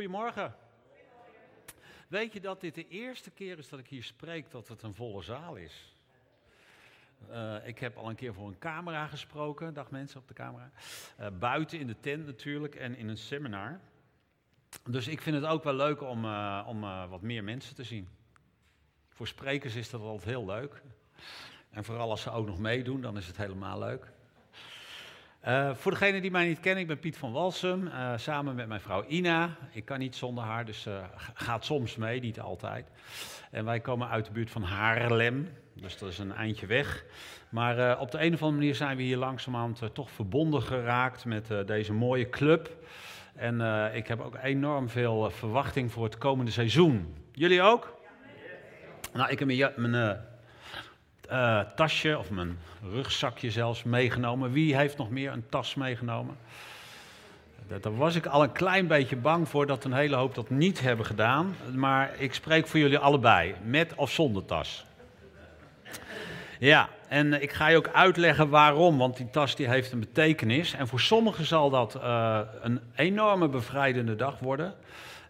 Goedemorgen. Weet je dat dit de eerste keer is dat ik hier spreek dat het een volle zaal is? Uh, ik heb al een keer voor een camera gesproken, dag mensen op de camera. Uh, buiten in de tent natuurlijk en in een seminar. Dus ik vind het ook wel leuk om, uh, om wat meer mensen te zien. Voor sprekers is dat altijd heel leuk. En vooral als ze ook nog meedoen, dan is het helemaal leuk. Uh, voor degenen die mij niet kennen, ik ben Piet van Walsum, uh, samen met mijn vrouw Ina. Ik kan niet zonder haar, dus uh, gaat soms mee, niet altijd. En wij komen uit de buurt van Haarlem, dus dat is een eindje weg. Maar op de een of andere manier zijn we hier langzamerhand toch verbonden geraakt met deze mooie club. En ik heb ook enorm veel verwachting voor het komende seizoen. Jullie ook? Nou, ik heb mijn, mijn uh, tasje of mijn rugzakje zelfs meegenomen. Wie heeft nog meer een tas meegenomen? Daar was ik al een klein beetje bang voor dat een hele hoop dat niet hebben gedaan. Maar ik spreek voor jullie allebei, met of zonder tas. Ja, en ik ga je ook uitleggen waarom, want die tas die heeft een betekenis. En voor sommigen zal dat uh, een enorme bevrijdende dag worden.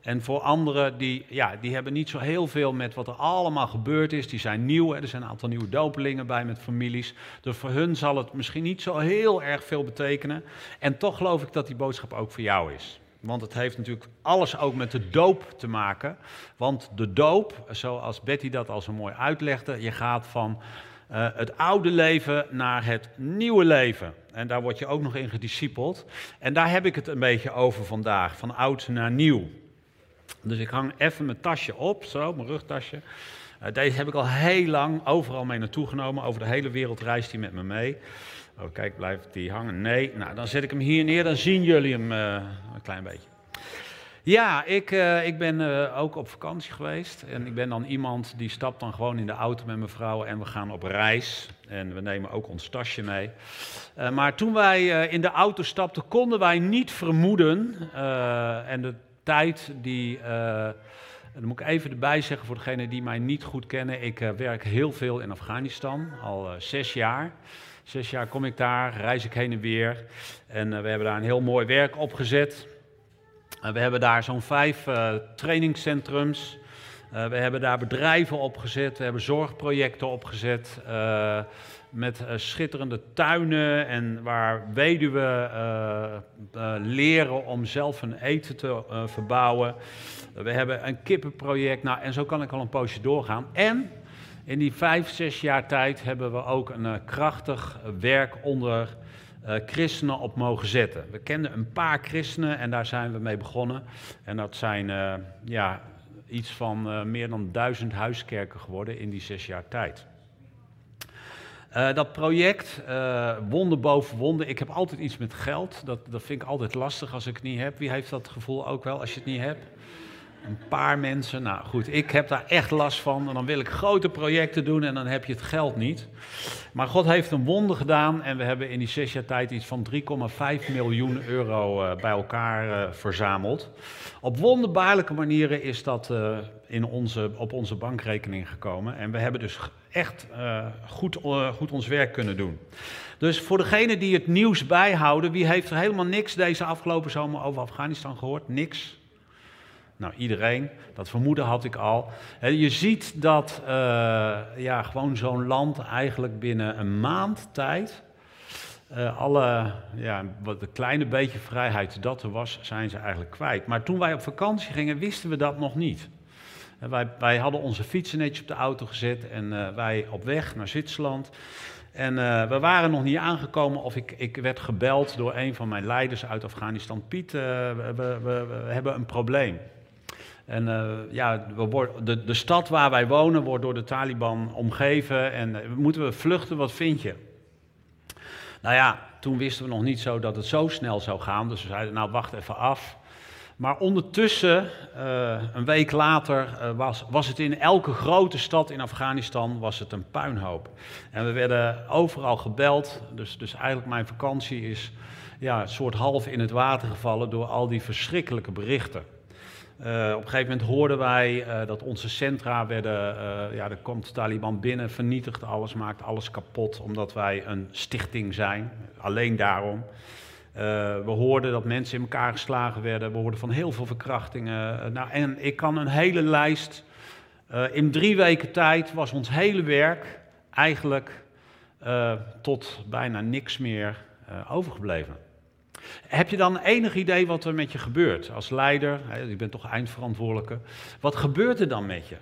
En voor anderen, die, ja, die hebben niet zo heel veel met wat er allemaal gebeurd is. Die zijn nieuw, er zijn een aantal nieuwe dopelingen bij met families. Dus voor hun zal het misschien niet zo heel erg veel betekenen. En toch geloof ik dat die boodschap ook voor jou is. Want het heeft natuurlijk alles ook met de doop te maken. Want de doop, zoals Betty dat al zo mooi uitlegde, je gaat van uh, het oude leven naar het nieuwe leven. En daar word je ook nog in gediscipeld. En daar heb ik het een beetje over vandaag, van oud naar nieuw. Dus ik hang even mijn tasje op, zo, mijn rugtasje. Uh, deze heb ik al heel lang overal mee naartoe genomen. Over de hele wereld reist hij met me mee. Oh, kijk, blijft die hangen? Nee. Nou, dan zet ik hem hier neer, dan zien jullie hem uh, een klein beetje. Ja, ik, uh, ik ben ook op vakantie geweest. En ik ben dan iemand die stapt dan gewoon in de auto met mijn vrouw en we gaan op reis. En we nemen ook ons tasje mee. maar toen wij in de auto stapten, konden wij niet vermoeden, en de tijd die. Dan moet ik even erbij zeggen voor degenen die mij niet goed kennen. Ik werk heel veel in Afghanistan, al zes jaar. Zes jaar kom ik daar, reis ik heen en weer. En we hebben daar een heel mooi werk opgezet. We hebben daar zo'n vijf trainingscentrums. we hebben daar bedrijven opgezet, we hebben zorgprojecten opgezet met uh, schitterende tuinen en waar weduwen uh, uh, leren om zelf hun eten te verbouwen. We hebben een kippenproject, nou, en zo kan ik al een poosje doorgaan. En in die vijf, zes jaar tijd hebben we ook een krachtig werk onder christenen op mogen zetten. We kenden een paar christenen en daar zijn we mee begonnen. En dat zijn ja, iets van meer dan duizend huiskerken geworden in die zes jaar tijd. Dat project, uh, wonder boven wonder. Ik heb altijd iets met geld. Dat, dat vind ik altijd lastig als ik het niet heb. Wie heeft dat gevoel ook wel als je het niet hebt? Een paar mensen. Nou goed, ik heb daar echt last van. En dan wil ik grote projecten doen en dan heb je het geld niet. Maar God heeft een wonder gedaan. En we hebben in die zes jaar tijd iets van 3,5 miljoen euro uh, bij elkaar verzameld. Op wonderbaarlijke manieren is dat in onze, op onze bankrekening gekomen. En we hebben dus echt goed, goed ons werk kunnen doen. Dus voor degenen die het nieuws bijhouden, wie heeft er helemaal niks deze afgelopen zomer over Afghanistan gehoord? Niks. Nou, iedereen. Dat vermoeden had ik al. Je ziet dat uh, ja, gewoon zo'n land eigenlijk binnen een maand tijd. alle, ja, wat een kleine beetje vrijheid dat er was, zijn ze eigenlijk kwijt. Maar toen wij op vakantie gingen, wisten we dat nog niet. Wij, wij hadden onze fietsen netjes op de auto gezet en uh, wij op weg naar Zwitserland. En uh, we waren nog niet aangekomen of ik, ik werd gebeld door een van mijn leiders uit Afghanistan. Piet, uh, we, we, we, hebben een probleem. En ja, we worden, de, de stad waar wij wonen wordt door de Taliban omgeven en moeten we vluchten, wat vind je? Nou ja, toen wisten we nog niet zo dat het zo snel zou gaan. Dus we zeiden, nou wacht even af. Maar ondertussen, uh, een week later, was, was het in elke grote stad in Afghanistan was het een puinhoop. En we werden overal gebeld. Dus, dus eigenlijk mijn vakantie is ja, een soort half in het water gevallen door al die verschrikkelijke berichten. Uh, op een gegeven moment hoorden wij dat onze centra werden, ja, er komt de Taliban binnen, vernietigt alles, maakt alles kapot, omdat wij een stichting zijn. Alleen daarom. Eh, we hoorden dat mensen in elkaar geslagen werden. We hoorden van heel veel verkrachtingen. Eh, nou, en ik kan een hele lijst. In drie weken tijd was ons hele werk eigenlijk tot bijna niks meer overgebleven. Heb je dan enig idee wat er met je gebeurt als leider? Je bent toch eindverantwoordelijke. Wat gebeurt er dan met je?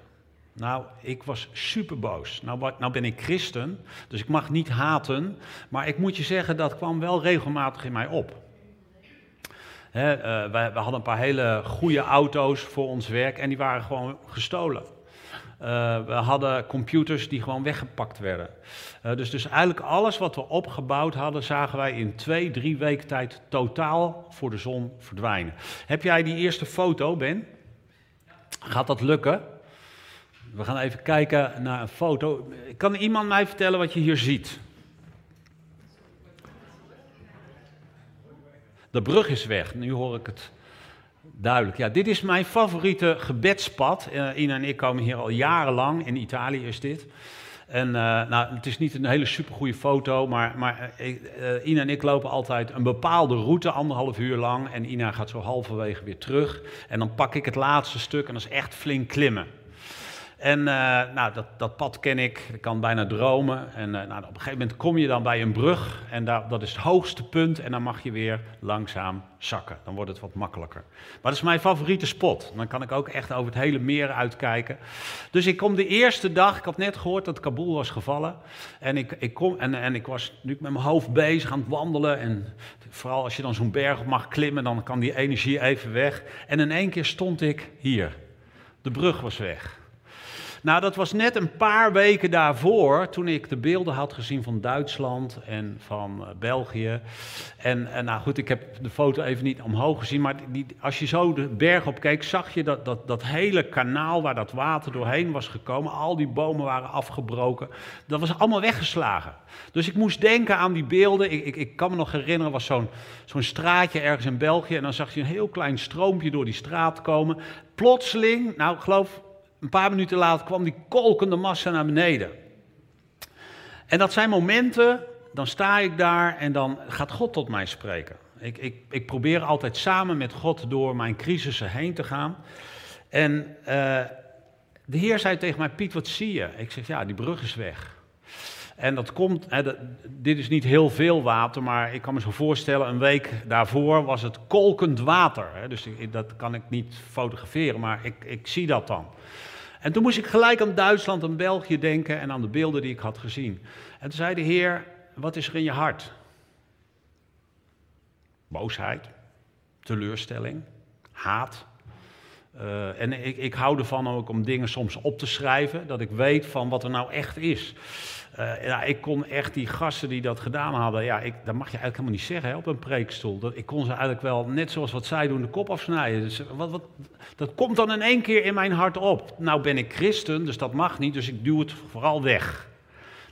Nou, ik was super boos. Nou, nou, ben ik christen, dus ik mag niet haten. Maar ik moet je zeggen, dat kwam wel regelmatig in mij op. Uh, wij, we hadden een paar hele goede auto's voor ons werk en die waren gewoon gestolen. Uh, we hadden computers die gewoon weggepakt werden. Uh, dus, dus eigenlijk alles wat we opgebouwd hadden, zagen wij in twee, drie weken tijd totaal voor de zon verdwijnen. Heb jij die eerste foto, Ben? Gaat dat lukken? We gaan even kijken naar een foto. Kan iemand mij vertellen wat je hier ziet? De brug is weg, nu hoor ik het duidelijk. Ja, dit is mijn favoriete gebedspad. Uh, Ina en ik komen hier al jarenlang, in Italië is dit. En uh, nou, het is niet een hele supergoeie foto, maar, maar uh, Ina en ik lopen altijd een bepaalde route, anderhalf uur lang. En Ina gaat zo halverwege weer terug. En dan pak ik het laatste stuk en dat is echt flink klimmen. En uh, nou, dat, dat pad ken ik, ik kan bijna dromen. En uh, nou, op een gegeven moment kom je dan bij een brug en daar, dat is het hoogste punt en dan mag je weer langzaam zakken. Dan wordt het wat makkelijker. Maar dat is mijn favoriete spot. Dan kan ik ook echt over het hele meer uitkijken. Dus ik kom de eerste dag, ik had net gehoord dat Kabul was gevallen. En ik, ik, kom, en, en ik was nu met mijn hoofd bezig aan het wandelen. En vooral als je dan zo'n berg mag klimmen, dan kan die energie even weg. En in één keer stond ik hier. De brug was weg. Nou, dat was net een paar weken daarvoor, toen ik de beelden had gezien van Duitsland en van uh, België. En, en, nou goed, ik heb de foto even niet omhoog gezien, maar die, als je zo de berg op keek, zag je dat, dat, dat hele kanaal waar dat water doorheen was gekomen, al die bomen waren afgebroken, dat was allemaal weggeslagen. Dus ik moest denken aan die beelden. Ik, ik, ik kan me nog herinneren, was zo'n zo'n straatje ergens in België en dan zag je een heel klein stroompje door die straat komen. Plotseling, nou geloof een paar minuten later kwam die kolkende massa naar beneden. En dat zijn momenten, dan sta ik daar en dan gaat God tot mij spreken. Ik, ik, ik probeer altijd samen met God door mijn crisissen heen te gaan. En uh, de Heer zei tegen mij, Piet, wat zie je? Ik zeg, ja, die brug is weg. En dat komt, hè, dat, dit is niet heel veel water, maar ik kan me zo voorstellen, een week daarvoor was het kolkend water. Hè, dus dat kan ik niet fotograferen, maar ik, ik zie dat dan. En toen moest ik gelijk aan Duitsland en België denken en aan de beelden die ik had gezien. En toen zei de Heer, wat is er in je hart? Boosheid, teleurstelling, haat. Uh, en ik, ik hou ervan ook om dingen soms op te schrijven, dat ik weet van wat er nou echt is. Uh, ja, ik kon echt die gasten die dat gedaan hadden, ja, ik, dat mag je eigenlijk helemaal niet zeggen hè, op een preekstoel. Dat, ik kon ze eigenlijk wel, net zoals wat zij doen, de kop afsnijden. Dus wat, wat, dat komt dan in één keer in mijn hart op. Nou ben ik christen, dus dat mag niet, dus ik duw het vooral weg.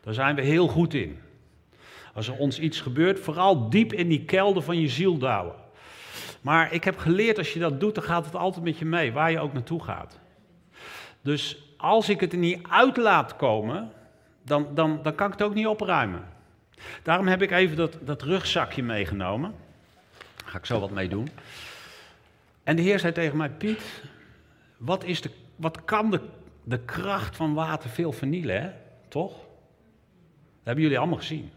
Daar zijn we heel goed in. Als er ons iets gebeurt, vooral diep in die kelder van je ziel douwen. Maar ik heb geleerd, als je dat doet, dan gaat het altijd met je mee, waar je ook naartoe gaat. Dus als ik het er niet uit laat komen, dan, dan, dan kan ik het ook niet opruimen. Daarom heb ik even dat, dat rugzakje meegenomen. Daar ga ik zo wat mee doen. En de Heer zei tegen mij: Piet, wat, is de, wat kan de, de kracht van water veel vernielen, hè? toch? Dat hebben jullie allemaal gezien.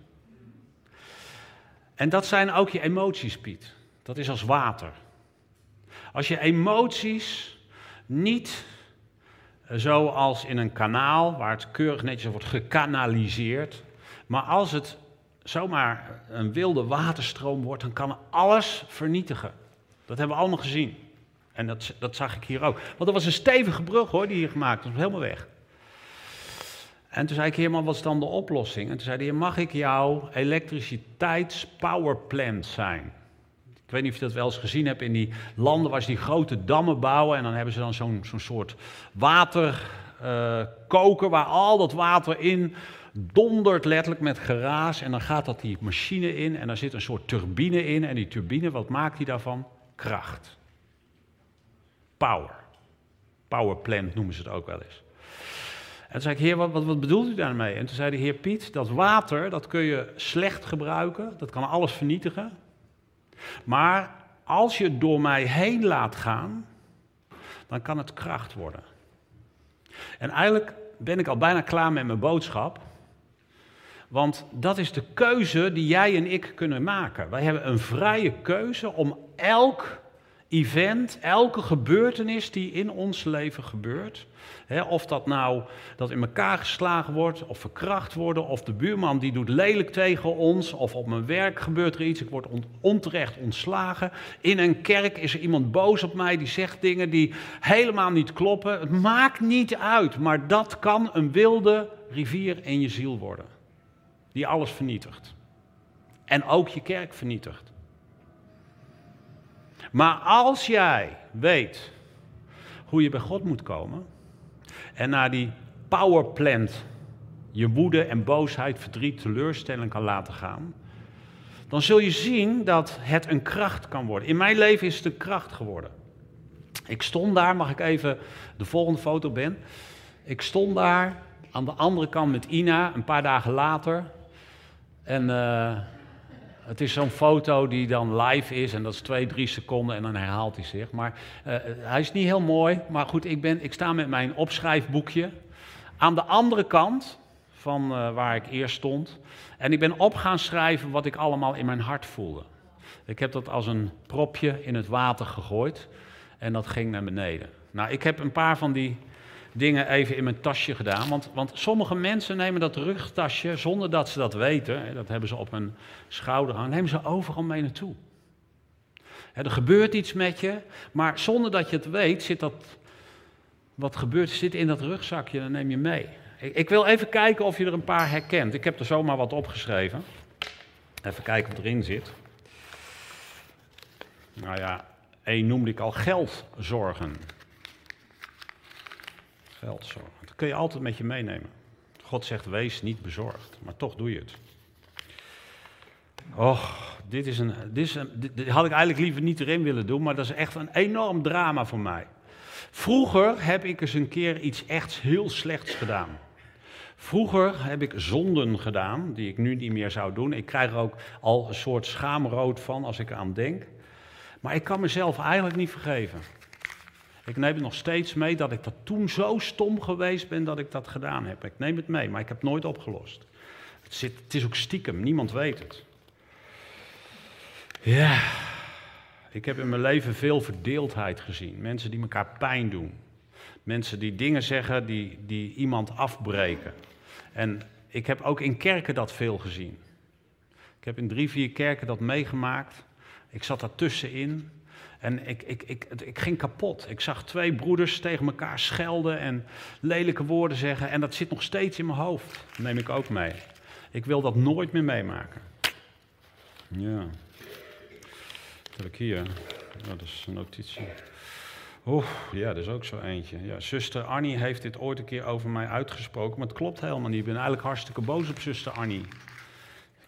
En dat zijn ook je emoties, Piet. Dat is als water. Als je emoties niet zoals in een kanaal, waar het keurig netjes wordt gekanaliseerd. Maar als het zomaar een wilde waterstroom wordt, dan kan alles vernietigen. Dat hebben we allemaal gezien. En dat, dat zag ik hier ook. Want er was een stevige brug hoor, die hier gemaakt was, helemaal weg. En toen zei ik, heer, wat is dan de oplossing? En toen zei hij, mag ik jouw elektriciteitspowerplant zijn? Ik weet niet of je dat wel eens gezien hebt in die landen waar ze die grote dammen bouwen. En dan hebben ze dan zo'n zo'n soort waterkoker uh, waar al dat water in dondert letterlijk met geraas. En dan gaat dat die machine in en daar zit een soort turbine in. En die turbine, wat maakt die daarvan? Kracht. Power. Power plant noemen ze het ook wel eens. En toen zei ik, heer, wat, wat, wat bedoelt u daarmee? En toen zei de heer Piet, dat water, dat kun je slecht gebruiken. Dat kan alles vernietigen. Maar als je door mij heen laat gaan, dan kan het kracht worden. En eigenlijk ben ik al bijna klaar met mijn boodschap. Want dat is de keuze die jij en ik kunnen maken. Wij hebben een vrije keuze om elk event, elke gebeurtenis die in ons leven gebeurt, of dat nou dat in elkaar geslagen wordt, of verkracht worden, of de buurman die doet lelijk tegen ons, of op mijn werk gebeurt er iets, ik word onterecht ontslagen. In een kerk is er iemand boos op mij die zegt dingen die helemaal niet kloppen. Het maakt niet uit, maar dat kan een wilde rivier in je ziel worden, die alles vernietigt. En ook je kerk vernietigt. Maar als jij weet hoe je bij God moet komen en naar die powerplant je woede en boosheid, verdriet, teleurstelling kan laten gaan, dan zul je zien dat het een kracht kan worden. In mijn leven is het een kracht geworden. Ik stond daar, mag ik even de volgende foto ben. Ik stond daar aan de andere kant met Ina een paar dagen later. En uh, het is zo'n foto die dan live is en dat is twee, drie seconden en dan herhaalt hij zich. Maar uh, hij is niet heel mooi, maar goed, ik, ben, ik sta met mijn opschrijfboekje aan de andere kant van uh, waar ik eerst stond. En ik ben op gaan schrijven wat ik allemaal in mijn hart voelde. Ik heb dat als een propje in het water gegooid en dat ging naar beneden. Nou, ik heb een paar van die dingen even in mijn tasje gedaan. Want, want sommige mensen nemen dat rugtasje zonder dat ze dat weten. Dat hebben ze op hun schouder hangen. Nemen ze overal mee naartoe. Er gebeurt iets met je, maar zonder dat je het weet, zit dat. Wat gebeurt, zit in dat rugzakje, dan neem je mee. Ik, wil even kijken of je er een paar herkent. Ik heb er zomaar wat opgeschreven. Even kijken wat erin zit. Nou ja, één noemde ik al geldzorgen geldzorgen. Dat kun je altijd met je meenemen. God zegt, wees niet bezorgd, maar toch doe je het. Och, dit, is een, dit, is een, had ik eigenlijk liever niet erin willen doen, maar dat is echt een enorm drama voor mij. Vroeger heb ik eens een keer iets echt heel slechts gedaan. Vroeger heb ik zonden gedaan, die ik nu niet meer zou doen. Ik krijg er ook al een soort schaamrood van als ik eraan denk. Maar ik kan mezelf eigenlijk niet vergeven. Ik neem het nog steeds mee dat ik dat toen zo stom geweest ben dat ik dat gedaan heb. Ik neem het mee, maar ik heb het nooit opgelost. Het, zit, het is ook stiekem, niemand weet het. Ja, ik heb in mijn leven veel verdeeldheid gezien. Mensen die elkaar pijn doen. Mensen die dingen zeggen die, die iemand afbreken. En ik heb ook in kerken dat veel gezien. Ik heb in drie, vier kerken dat meegemaakt. Ik zat daartussenin. En ik, ik, ik, ik ging kapot. Ik zag twee broeders tegen elkaar schelden en lelijke woorden zeggen. En dat zit nog steeds in mijn hoofd. Dat neem ik ook mee. Ik wil dat nooit meer meemaken. Ja. Wat heb ik hier? Oh, dat is een notitie. Oeh, ja, dat is ook zo eentje. Ja, zuster Annie heeft dit ooit een keer over mij uitgesproken, maar het klopt helemaal niet. Ik ben eigenlijk hartstikke boos op zuster Annie.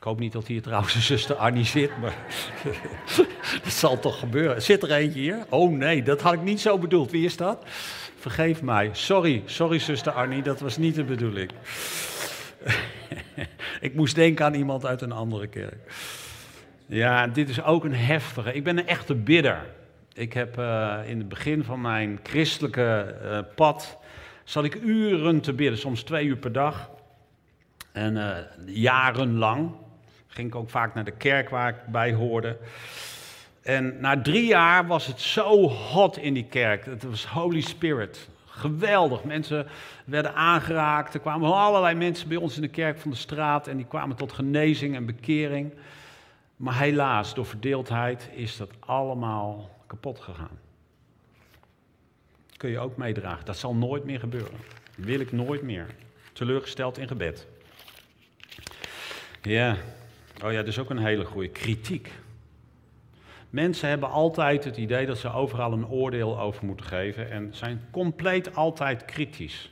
Ik hoop niet dat hier trouwens een zuster Annie zit, maar dat zal toch gebeuren. Zit er eentje hier? Oh nee, dat had ik niet zo bedoeld. Wie is dat? Vergeef mij. Sorry, sorry zuster Annie, dat was niet de bedoeling. ik moest denken aan iemand uit een andere kerk. Ja, dit is ook een heftige. Ik ben een echte bidder. Ik heb uh, in het begin van mijn christelijke uh, pad, zat ik uren te bidden, soms twee uur per dag. En uh, jarenlang ging ik ook vaak naar de kerk waar ik bij hoorde. En na drie jaar was het zo hot in die kerk. Het was Holy Spirit. Geweldig. Mensen werden aangeraakt. Er kwamen allerlei mensen bij ons in de kerk van de straat en die kwamen tot genezing en bekering. Maar helaas, door verdeeldheid is dat allemaal kapot gegaan. Kun je ook meedragen. Dat zal nooit meer gebeuren. Wil ik nooit meer. Teleurgesteld in gebed. Ja. Oh ja, dat is ook een hele goede kritiek. Mensen hebben altijd het idee dat ze overal een oordeel over moeten geven en zijn compleet altijd kritisch.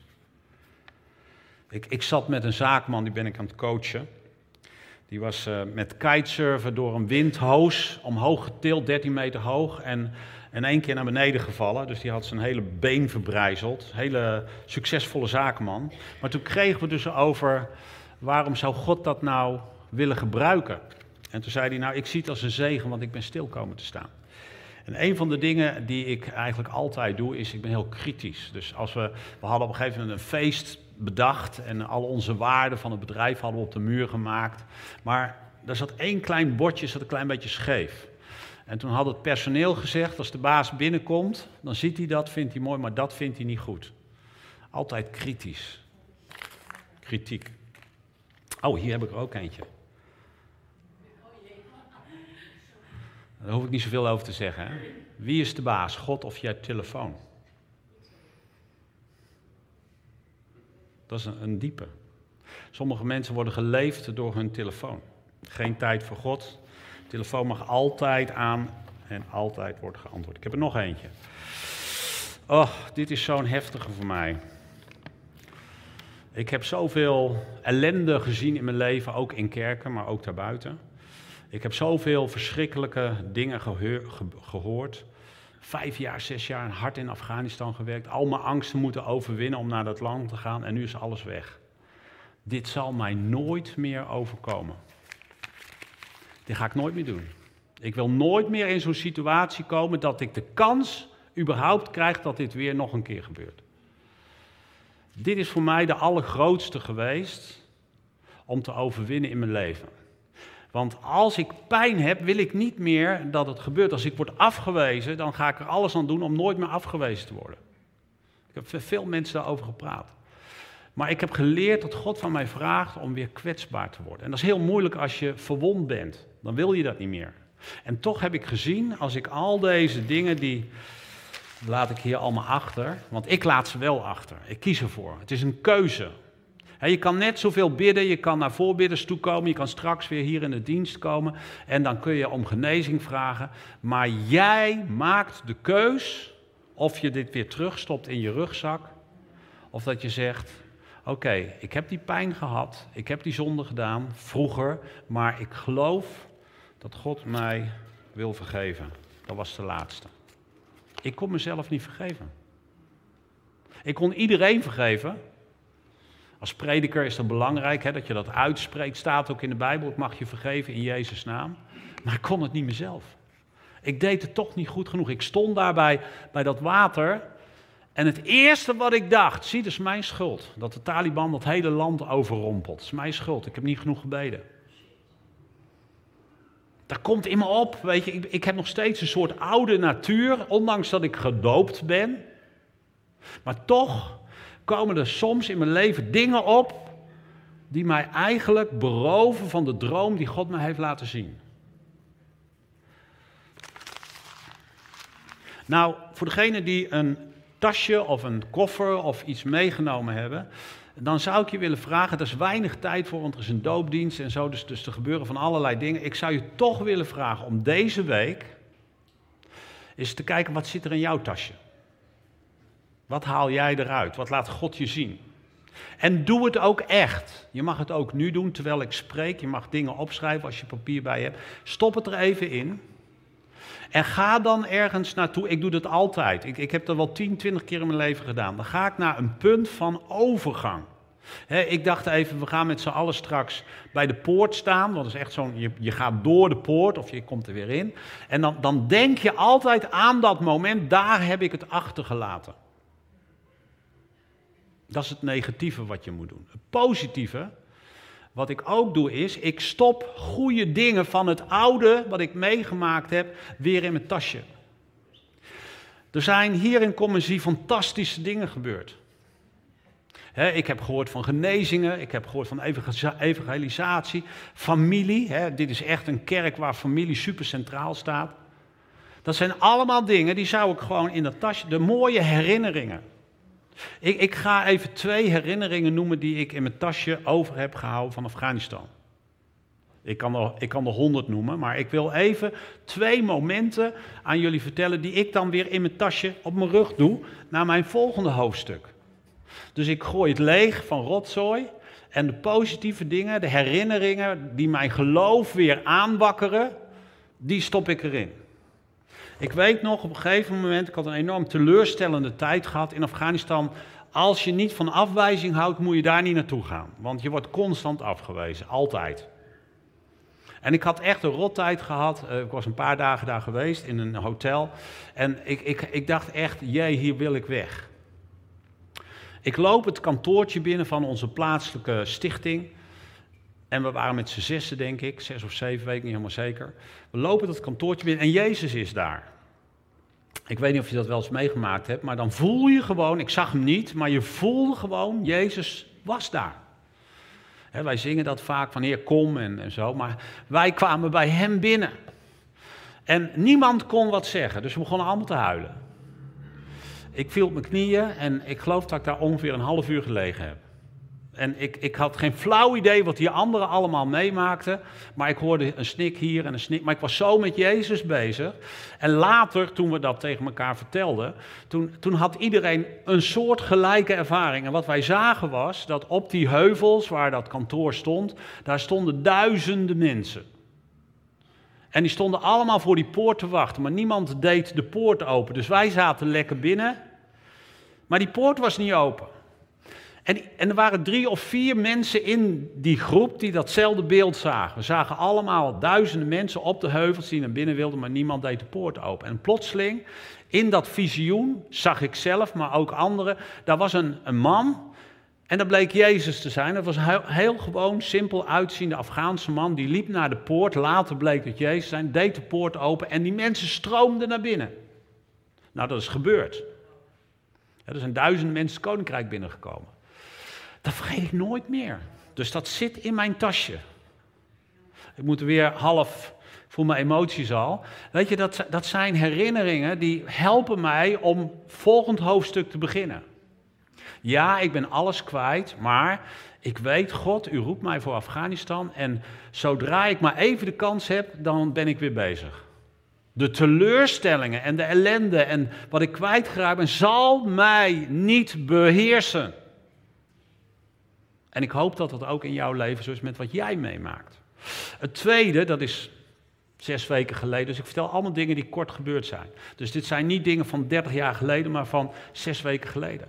Ik, ik zat met een zaakman, die ben ik aan het coachen. Die was uh, met kitesurfen door een windhoos omhoog getild, 13 meter hoog. En in één keer naar beneden gevallen. Dus die had zijn hele been verbrijzeld. Hele succesvolle zakenman. Maar toen kregen we dus over waarom zou God dat nou willen gebruiken? En toen zei hij, nou, ik zie het als een zegen, want ik ben stil komen te staan. En een van de dingen die ik eigenlijk altijd doe, is ik ben heel kritisch. Dus als we, we hadden op een gegeven moment een feest bedacht en al onze waarden van het bedrijf hadden we op de muur gemaakt. Maar er zat één klein bordje, zat een klein beetje scheef. En toen had het personeel gezegd, als de baas binnenkomt, dan ziet hij dat, vindt hij mooi, maar dat vindt hij niet goed. Altijd kritisch. Kritiek. Oh, hier heb ik er ook eentje. Daar hoef ik niet zoveel over te zeggen. Wie is de baas, God of je telefoon? Dat is een, diepe. Sommige mensen worden geleefd door hun telefoon. Geen tijd voor God. Telefoon mag altijd aan en altijd wordt geantwoord. Ik heb er nog eentje. Oh, dit is zo'n heftige voor mij. Ik heb zoveel ellende gezien in mijn leven, ook in kerken, maar ook daarbuiten. Ik heb zoveel verschrikkelijke dingen gehoord. Vijf jaar, zes jaar hard in Afghanistan gewerkt. Al mijn angsten moeten overwinnen om naar dat land te gaan en nu is alles weg. Dit zal mij nooit meer overkomen. Dit ga ik nooit meer doen. Ik wil nooit meer in zo'n situatie komen dat ik de kans überhaupt krijg dat dit weer nog een keer gebeurt. Dit is voor mij de allergrootste geweest om te overwinnen in mijn leven. Want als ik pijn heb, wil ik niet meer dat het gebeurt. Als ik word afgewezen, dan ga ik er alles aan doen om nooit meer afgewezen te worden. Ik heb veel mensen daarover gepraat. Maar ik heb geleerd dat God van mij vraagt om weer kwetsbaar te worden. En dat is heel moeilijk als je verwond bent. Dan wil je dat niet meer. En toch heb ik gezien, als ik al deze dingen die laat ik hier allemaal achter, want ik laat ze wel achter. Ik kies ervoor. Het is een keuze je kan net zoveel bidden, je kan naar voorbidders toe komen, je kan straks weer hier in de dienst komen en dan kun je om genezing vragen. Maar jij maakt de keus of je dit weer terugstopt in je rugzak of dat je zegt, oké, ik heb die pijn gehad, ik heb die zonde gedaan vroeger, maar ik geloof dat God mij wil vergeven. Dat was de laatste. Ik kon mezelf niet vergeven. Ik kon iedereen vergeven, als prediker is het belangrijk hè, dat je dat uitspreekt. Staat ook in de Bijbel, ik mag je vergeven in Jezus' naam. Maar ik kon het niet mezelf. Ik deed het toch niet goed genoeg. Ik stond daarbij bij dat water. En het eerste wat ik dacht, zie, dat is mijn schuld. Dat de Taliban dat hele land overrompelt. Dat is mijn schuld. Ik heb niet genoeg gebeden. Dat komt in me op, weet je. Ik, ik heb nog steeds een soort oude natuur, ondanks dat ik gedoopt ben. Maar toch komen er soms in mijn leven dingen op die mij eigenlijk beroven van de droom die God mij heeft laten zien. Nou, voor degenen die een tasje of een koffer of iets meegenomen hebben, dan zou ik je willen vragen, er is weinig tijd voor, want er is een doopdienst en zo, dus, dus er gebeuren van allerlei dingen. Ik zou je toch willen vragen om deze week eens te kijken, wat zit er in jouw tasje? Wat haal jij eruit? Wat laat God je zien? En doe het ook echt. Je mag het ook nu doen terwijl ik spreek. Je mag dingen opschrijven als je papier bij je hebt. Stop het er even in. En ga dan ergens naartoe. Ik doe dat altijd. Ik, ik heb dat wel 10, 20 keer in mijn leven gedaan. Dan ga ik naar een punt van overgang. ik dacht even, we gaan met z'n allen straks bij de poort staan. Want is echt zo'n, je, je gaat door de poort of je komt er weer in. En dan, dan denk je altijd aan dat moment, daar heb ik het achtergelaten. Dat is het negatieve wat je moet doen. Het positieve, wat ik ook doe, is ik stop goede dingen van het oude wat ik meegemaakt heb weer in mijn tasje. Er zijn hier in Commissie fantastische dingen gebeurd. ik heb gehoord van genezingen, ik heb gehoord van evangelisatie, familie. dit is echt een kerk waar familie super centraal staat. Dat zijn allemaal dingen die zou ik gewoon in dat tasje, de mooie herinneringen. Ik, ik ga even twee herinneringen noemen die ik in mijn tasje over heb gehouden van Afghanistan. Ik kan, er, ik kan er honderd noemen, maar ik wil even twee momenten aan jullie vertellen die ik dan weer in mijn tasje op mijn rug doe naar mijn volgende hoofdstuk. Dus ik gooi het leeg van rotzooi en de positieve dingen, de herinneringen die mijn geloof weer aanwakkeren, die stop ik erin. Ik weet nog op een gegeven moment, ik had een enorm teleurstellende tijd gehad in Afghanistan. Als je niet van afwijzing houdt, moet je daar niet naartoe gaan. Want je wordt constant afgewezen, altijd. En ik had echt een rottijd gehad. Uh, ik was een paar dagen daar geweest in een hotel. En ik, ik, ik dacht echt, jee, hier wil ik weg. Ik loop het kantoortje binnen van onze plaatselijke stichting. En we waren met z'n zessen, denk ik, zes of zeven, ik niet helemaal zeker. We lopen dat kantoortje binnen en Jezus is daar. Ik weet niet of je dat wel eens meegemaakt hebt, maar dan voel je gewoon, ik zag hem niet, maar je voelde gewoon, Jezus was daar. wij zingen dat vaak van Heer, kom en, en zo, maar wij kwamen bij hem binnen. En niemand kon wat zeggen, dus we begonnen allemaal te huilen. Ik viel op mijn knieën en ik geloof dat ik daar ongeveer een half uur gelegen heb. En ik, ik had geen flauw idee wat die anderen allemaal meemaakten. Maar ik hoorde een snik hier en een snik. Maar ik was zo met Jezus bezig. En later, toen we dat tegen elkaar vertelden, toen, toen had iedereen een soort gelijke ervaring. En wat wij zagen was dat op die heuvels waar dat kantoor stond, daar stonden duizenden mensen. En die stonden allemaal voor die poort te wachten, maar niemand deed de poort open. Dus wij zaten lekker binnen, maar die poort was niet open. En, en, er waren drie of vier mensen in die groep die datzelfde beeld zagen. We zagen allemaal duizenden mensen op de heuvels die naar binnen wilden, maar niemand deed de poort open. En plotseling, in dat visioen, zag ik zelf, maar ook anderen, daar was een, man. En dat bleek Jezus te zijn. Dat was een heel, gewoon, simpel uitziende Afghaanse man. Die liep naar de poort. Later bleek het Jezus zijn. Deed de poort open. En die mensen stroomden naar binnen. Nou, dat is gebeurd. Er zijn duizenden mensen het koninkrijk binnengekomen. Dat vergeet ik nooit meer. Dus dat zit in mijn tasje. Ik moet weer half voel mijn emoties al. Weet je, dat, dat zijn herinneringen die helpen mij om volgend hoofdstuk te beginnen. Ja, ik ben alles kwijt, maar ik weet, God, u roept mij voor Afghanistan en zodra ik maar even de kans heb, dan ben ik weer bezig. De teleurstellingen en de ellende en wat ik kwijtgeraakt ben, zal mij niet beheersen. En ik hoop dat dat ook in jouw leven zo is met wat jij meemaakt. Het tweede, dat is zes weken geleden. Dus ik vertel allemaal dingen die kort gebeurd zijn. Dus dit zijn niet dingen van 30 jaar geleden, maar van zes weken geleden.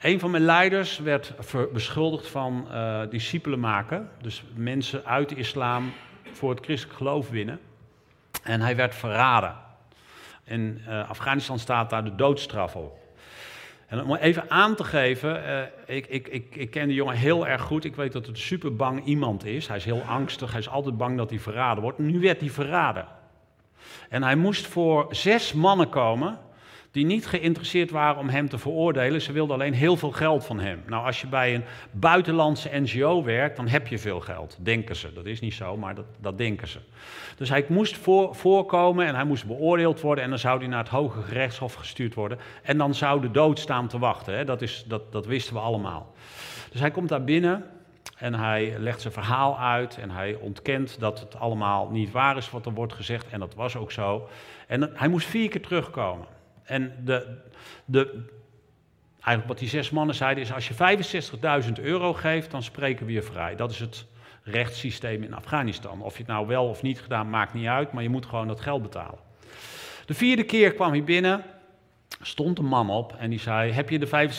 Een van mijn leiders werd beschuldigd van uh, discipelen maken. Dus mensen uit de islam voor het christelijk geloof winnen. En hij werd verraden. In uh, Afghanistan staat daar de doodstraf op. En om even aan te geven, uh, ik, ik, ik, ik ken de jongen heel erg goed. Ik weet dat het een super bang iemand is. Hij is heel angstig, hij is altijd bang dat hij verraden wordt. Nu werd hij verraden. En hij moest voor zes mannen komen die niet geïnteresseerd waren om hem te veroordelen. Ze wilden alleen heel veel geld van hem. Nou, als je bij een buitenlandse NGO werkt, dan heb je veel geld, denken ze. Dat is niet zo, maar dat, dat denken ze. Dus hij moest voor, voorkomen en hij moest beoordeeld worden en dan zou hij naar het Hoge Gerechtshof gestuurd worden. En dan zou de dood staan te wachten. Hè? Dat, is, dat, dat wisten we allemaal. Dus hij komt daar binnen en hij legt zijn verhaal uit en hij ontkent dat het allemaal niet waar is wat er wordt gezegd. En dat was ook zo. En hij moest vier keer terugkomen. En de, de, eigenlijk wat die zes mannen zeiden is, als je 65.000 euro geeft, dan spreken we je vrij. Dat is het rechtssysteem in Afghanistan. Of je het nou wel of niet gedaan, maakt niet uit, maar je moet gewoon dat geld betalen. De vierde keer kwam hij binnen, stond een man op en die zei, heb je de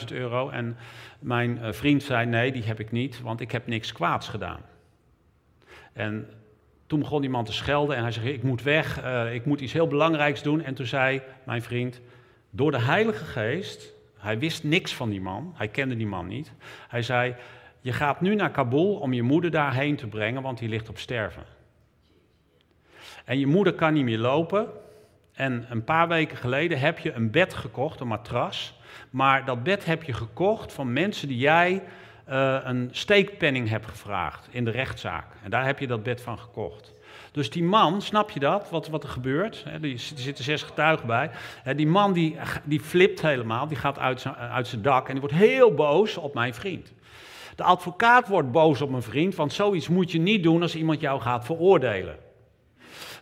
65.000 euro? En mijn eh, vriend zei, nee, die heb ik niet, want ik heb niks kwaads gedaan. En toen begon die man te schelden en hij zei, ik moet weg, uh, ik moet iets heel belangrijks doen. En toen zei mijn vriend, door de Heilige Geest, hij wist niks van die man, hij kende die man niet. Hij zei, je gaat nu naar Kabul om je moeder daarheen te brengen, want die ligt op sterven. En je moeder kan niet meer lopen. En een paar weken geleden heb je een bed gekocht, een matras. Maar dat bed heb je gekocht van mensen die jij uh, een steekpenning hebt gevraagd in de rechtszaak. En daar heb je dat bed van gekocht. Dus die man, snap je dat, wat, wat er gebeurt? er zitten zes getuigen bij. die man die, die flipt helemaal, die gaat uit zijn, uit zijn dak en die wordt heel boos op mijn vriend. De advocaat wordt boos op mijn vriend, want zoiets moet je niet doen als iemand jou gaat veroordelen.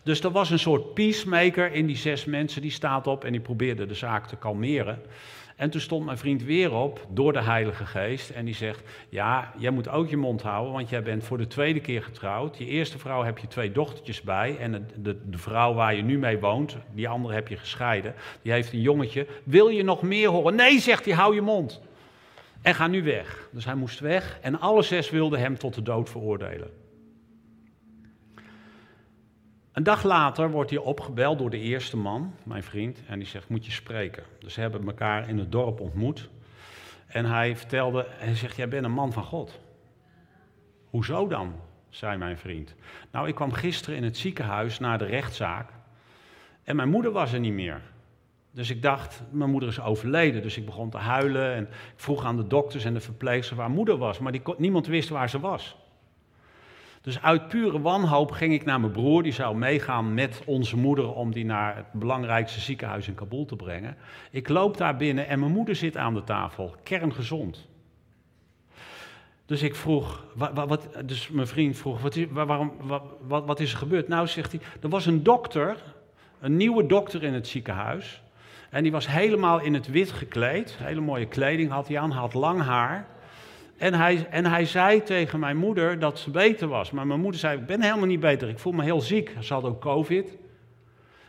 Dus er was een soort peacemaker in die zes mensen, die staat op en die probeerde de zaak te kalmeren. En toen stond mijn vriend weer op door de Heilige Geest en die zegt: Ja, jij moet ook je mond houden, want jij bent voor de tweede keer getrouwd. Je eerste vrouw heb je twee dochtertjes bij en de, de, de vrouw waar je nu mee woont, die andere heb je gescheiden, die heeft een jongetje. Wil je nog meer horen? Nee, zegt hij, hou je mond. En ga nu weg. Dus hij moest weg en alle zes wilden hem tot de dood veroordelen. Een dag later wordt hij opgebeld door de eerste man, mijn vriend, en die zegt, moet je spreken. Dus ze hebben elkaar in het dorp ontmoet. En hij vertelde, hij zegt, jij bent een man van God. Hoezo dan? zei mijn vriend. Nou, ik kwam gisteren in het ziekenhuis naar de rechtszaak en mijn moeder was er niet meer. Dus ik dacht, mijn moeder is overleden. Dus ik begon te huilen en ik vroeg aan de dokters en de verpleegsters waar moeder was. Maar niemand wist waar ze was. Dus uit pure wanhoop ging ik naar mijn broer, die zou meegaan met onze moeder om die naar het belangrijkste ziekenhuis in Kabul te brengen. Ik loop daar binnen en mijn moeder zit aan de tafel, kerngezond. Dus ik vroeg, wat, dus mijn vriend vroeg, wat is, waarom, wat, wat is er gebeurd? Nou, zegt hij, er was een dokter, een nieuwe dokter in het ziekenhuis. En die was helemaal in het wit gekleed, hele mooie kleding had hij aan, had lang haar. En hij, en hij zei tegen mijn moeder dat ze beter was. Maar mijn moeder zei, ik ben helemaal niet beter, ik voel me heel ziek. Ze had ook covid.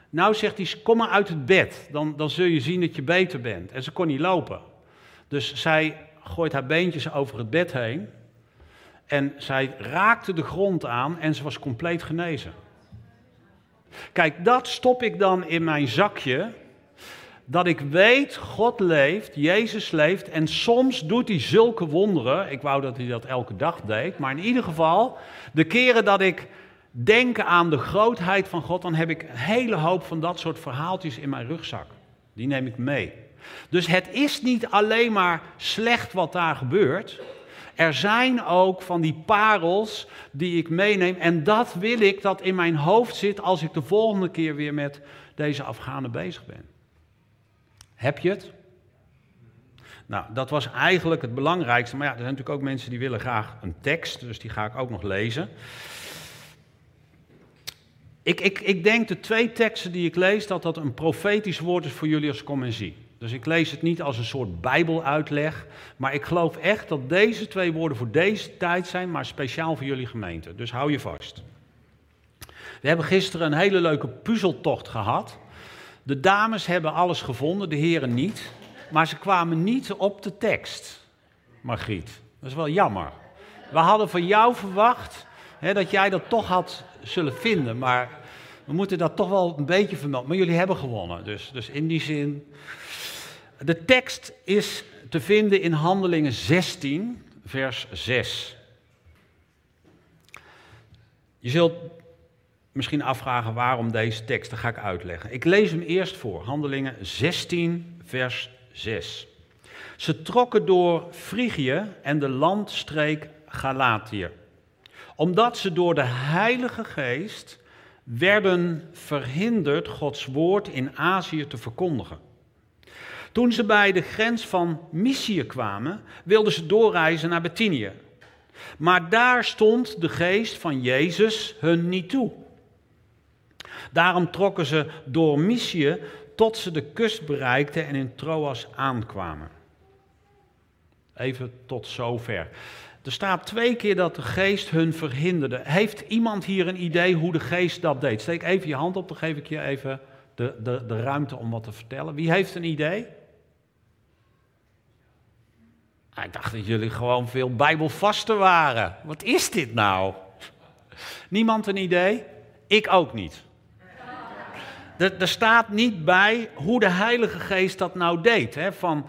Nou zegt hij, kom maar uit het bed, dan, dan zul je zien dat je beter bent. En ze kon niet lopen. Dus zij gooit haar beentjes over het bed heen. En zij raakte de grond aan en ze was compleet genezen. Kijk, dat stop ik dan in mijn zakje. Dat ik weet, God leeft, Jezus leeft en soms doet hij zulke wonderen. Ik wou dat hij dat elke dag deed, maar in ieder geval, de keren dat ik denk aan de grootheid van God, dan heb ik een hele hoop van dat soort verhaaltjes in mijn rugzak. Die neem ik mee. Dus het is niet alleen maar slecht wat daar gebeurt. Er zijn ook van die parels die ik meeneem. En dat wil ik dat in mijn hoofd zit als ik de volgende keer weer met deze Afghanen bezig ben. Heb je het? Nou, dat was eigenlijk het belangrijkste. Maar ja, er zijn natuurlijk ook mensen die willen graag een tekst, dus die ga ik ook nog lezen. Ik, ik, ik denk de twee teksten die ik lees, dat dat een profetisch woord is voor jullie als commensie. Dus ik lees het niet als een soort bijbeluitleg, maar ik geloof echt dat deze twee woorden voor deze tijd zijn, maar speciaal voor jullie gemeente. Dus hou je vast. We hebben gisteren een hele leuke puzzeltocht gehad. De dames hebben alles gevonden, de heren niet. Maar ze kwamen niet op de tekst, Margriet. Dat is wel jammer. We hadden van jou verwacht hè, dat jij dat toch had zullen vinden. Maar we moeten dat toch wel een beetje vermelden. Maar jullie hebben gewonnen. Dus, dus in die zin. De tekst is te vinden in Handelingen 16, vers 6. Je zult misschien afvragen waarom deze tekst, dat ga ik uitleggen. Ik lees hem eerst voor, Handelingen 16, vers 6. Ze trokken door Frigië en de landstreek Galatië, omdat ze door de Heilige Geest werden verhinderd Gods woord in Azië te verkondigen. Toen ze bij de grens van Mysië kwamen, wilden ze doorreizen naar Betinië. Maar daar stond de geest van Jezus hun niet toe. Daarom trokken ze door Mysië tot ze de kust bereikten en in Troas aankwamen. Even tot zover. Er staat twee keer dat de geest hun verhinderde. Heeft iemand hier een idee hoe de geest dat deed? Steek even je hand op, dan geef ik je even de, de, de ruimte om wat te vertellen. Wie heeft een idee? Nou, ik dacht dat jullie gewoon veel bijbelvasten waren. Wat is dit nou? Niemand een idee? Ik ook niet. Er, er staat niet bij hoe de Heilige Geest dat nou deed. Hè? Van,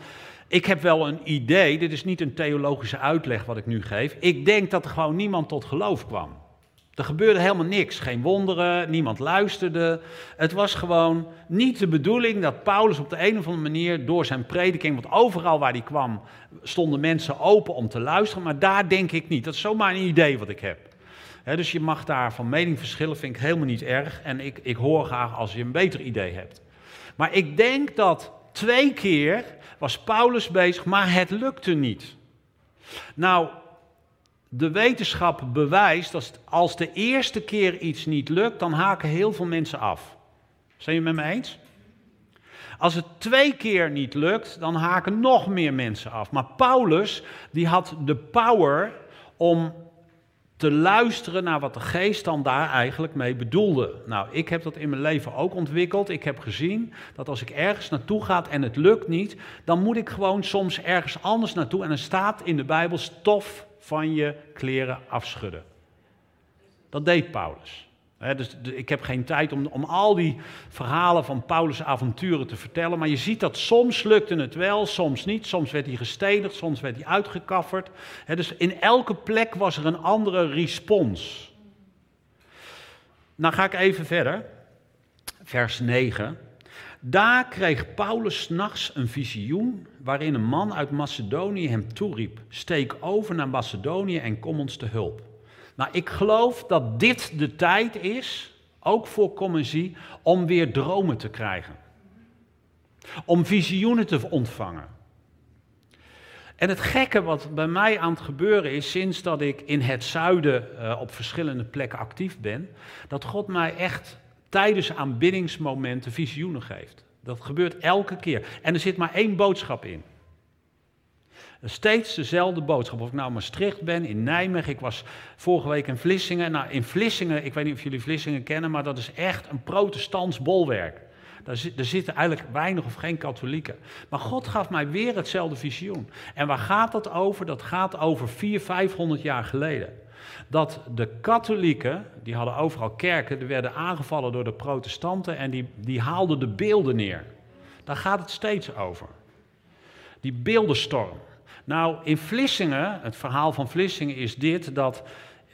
ik heb wel een idee, dit is niet een theologische uitleg wat ik nu geef. Ik denk dat er gewoon niemand tot geloof kwam. Er gebeurde helemaal niks, geen wonderen, niemand luisterde. Het was gewoon niet de bedoeling dat Paulus op de een of andere manier door zijn prediking, want overal waar hij kwam stonden mensen open om te luisteren, maar daar denk ik niet. Dat is zomaar een idee wat ik heb. Dus je mag daar van mening verschillen, vind ik helemaal niet erg. En ik, ik hoor graag als je een beter idee hebt. Maar ik denk dat twee keer was Paulus bezig, maar het lukte niet. Nou, de wetenschap bewijst dat als de eerste keer iets niet lukt, dan haken heel veel mensen af. Zijn jullie met me eens? Als het twee keer niet lukt, dan haken nog meer mensen af. Maar Paulus, die had de power om te luisteren naar wat de geest dan daar eigenlijk mee bedoelde. Nou, ik heb dat in mijn leven ook ontwikkeld. Ik heb gezien dat als ik ergens naartoe ga en het lukt niet, dan moet ik gewoon soms ergens anders naartoe. En er staat in de Bijbel stof van je kleren afschudden. Dat deed Paulus. Dus ik heb geen tijd om, om al die verhalen van Paulus' avonturen te vertellen. Maar je ziet dat soms lukte het wel, soms niet. Soms werd hij gestenigd, soms werd hij uitgekafferd. dus in elke plek was er een andere respons. Nou ga ik even verder. Vers 9. Daar kreeg Paulus nachts een visioen waarin een man uit Macedonië hem toeriep: Steek over naar Macedonië en kom ons te hulp. Nou, ik geloof dat dit de tijd is, ook voor Commissie, om weer dromen te krijgen. Om visioenen te ontvangen. En het gekke wat bij mij aan het gebeuren is, sinds dat ik in het zuiden uh, op verschillende plekken actief ben, dat God mij echt tijdens aanbiddingsmomenten visioenen geeft. Dat gebeurt elke keer. En er zit maar één boodschap in. Steeds dezelfde boodschap. Of ik nou in Maastricht ben, in Nijmegen. Ik was vorige week in Vlissingen. Nou, in Vlissingen, ik weet niet of jullie Vlissingen kennen, maar dat is echt een protestants bolwerk. Daar, daar zitten eigenlijk weinig of geen katholieken. Maar God gaf mij weer hetzelfde visioen. En waar gaat dat over? Dat gaat over 400, 500 jaar geleden. Dat de katholieken, die hadden overal kerken, die werden aangevallen door de protestanten en die, die haalden de beelden neer. Daar gaat het steeds over. Die beeldenstorm. Nou, in Vlissingen, het verhaal van Vlissingen is dit, dat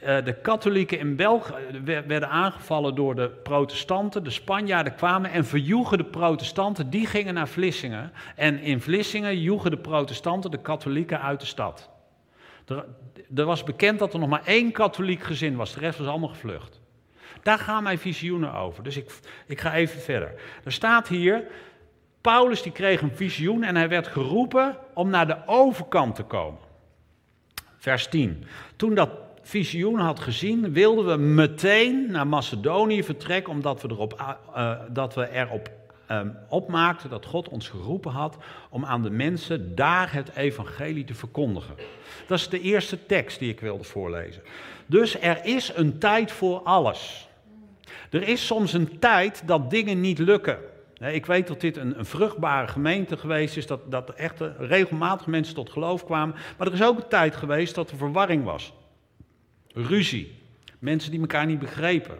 uh, de katholieken in België werden aangevallen door de protestanten. De Spanjaarden kwamen en verjoegen de protestanten, die gingen naar Vlissingen. En in Vlissingen joegen de protestanten de katholieken uit de stad. Er, er was bekend dat er nog maar één katholiek gezin was, de rest was allemaal gevlucht. Daar gaan mijn visioenen over. Dus ik, ik ga even verder. Er staat hier, Paulus die kreeg een visioen en hij werd geroepen om naar de overkant te komen. Vers 10. Toen dat visioen had gezien, wilden we meteen naar Macedonië vertrekken, omdat we erop, uh, dat we erop um, opmaakten dat God ons geroepen had om aan de mensen daar het evangelie te verkondigen. Dat is de eerste tekst die ik wilde voorlezen. Dus er is een tijd voor alles. Er is soms een tijd dat dingen niet lukken. Ik weet dat dit een, een, vruchtbare gemeente geweest is, dat, dat echt regelmatig mensen tot geloof kwamen. Maar er is ook een tijd geweest dat er verwarring was. Ruzie. Mensen die elkaar niet begrepen.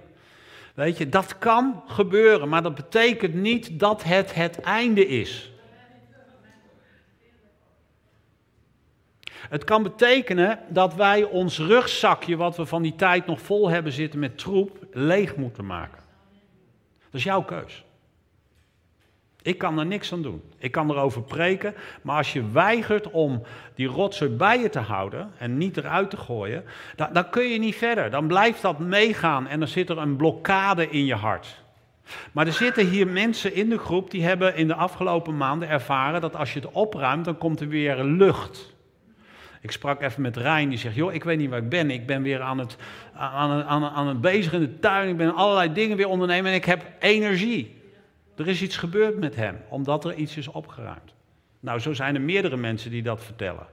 Weet je, dat kan gebeuren, maar dat betekent niet dat het het einde is. Het kan betekenen dat wij ons rugzakje, wat we van die tijd nog vol hebben zitten met troep, leeg moeten maken. Dat is jouw keus. Ik kan er niks aan doen. Ik kan erover preken, maar als je weigert om die rotzooi bij je te houden en niet eruit te gooien, dan, dan kun je niet verder. Dan blijft dat meegaan en dan zit er een blokkade in je hart. Maar er zitten hier mensen in de groep die hebben in de afgelopen maanden ervaren dat als je het opruimt, dan komt er weer lucht. Ik sprak even met Rijn, die zegt, joh, ik weet niet waar ik ben. Ik ben weer aan het, aan, aan, aan het bezig in de tuin, ik ben allerlei dingen weer ondernemen en ik heb energie. Er is iets gebeurd met hem, omdat er iets is opgeruimd. Nou, zo zijn er meerdere mensen die dat vertellen.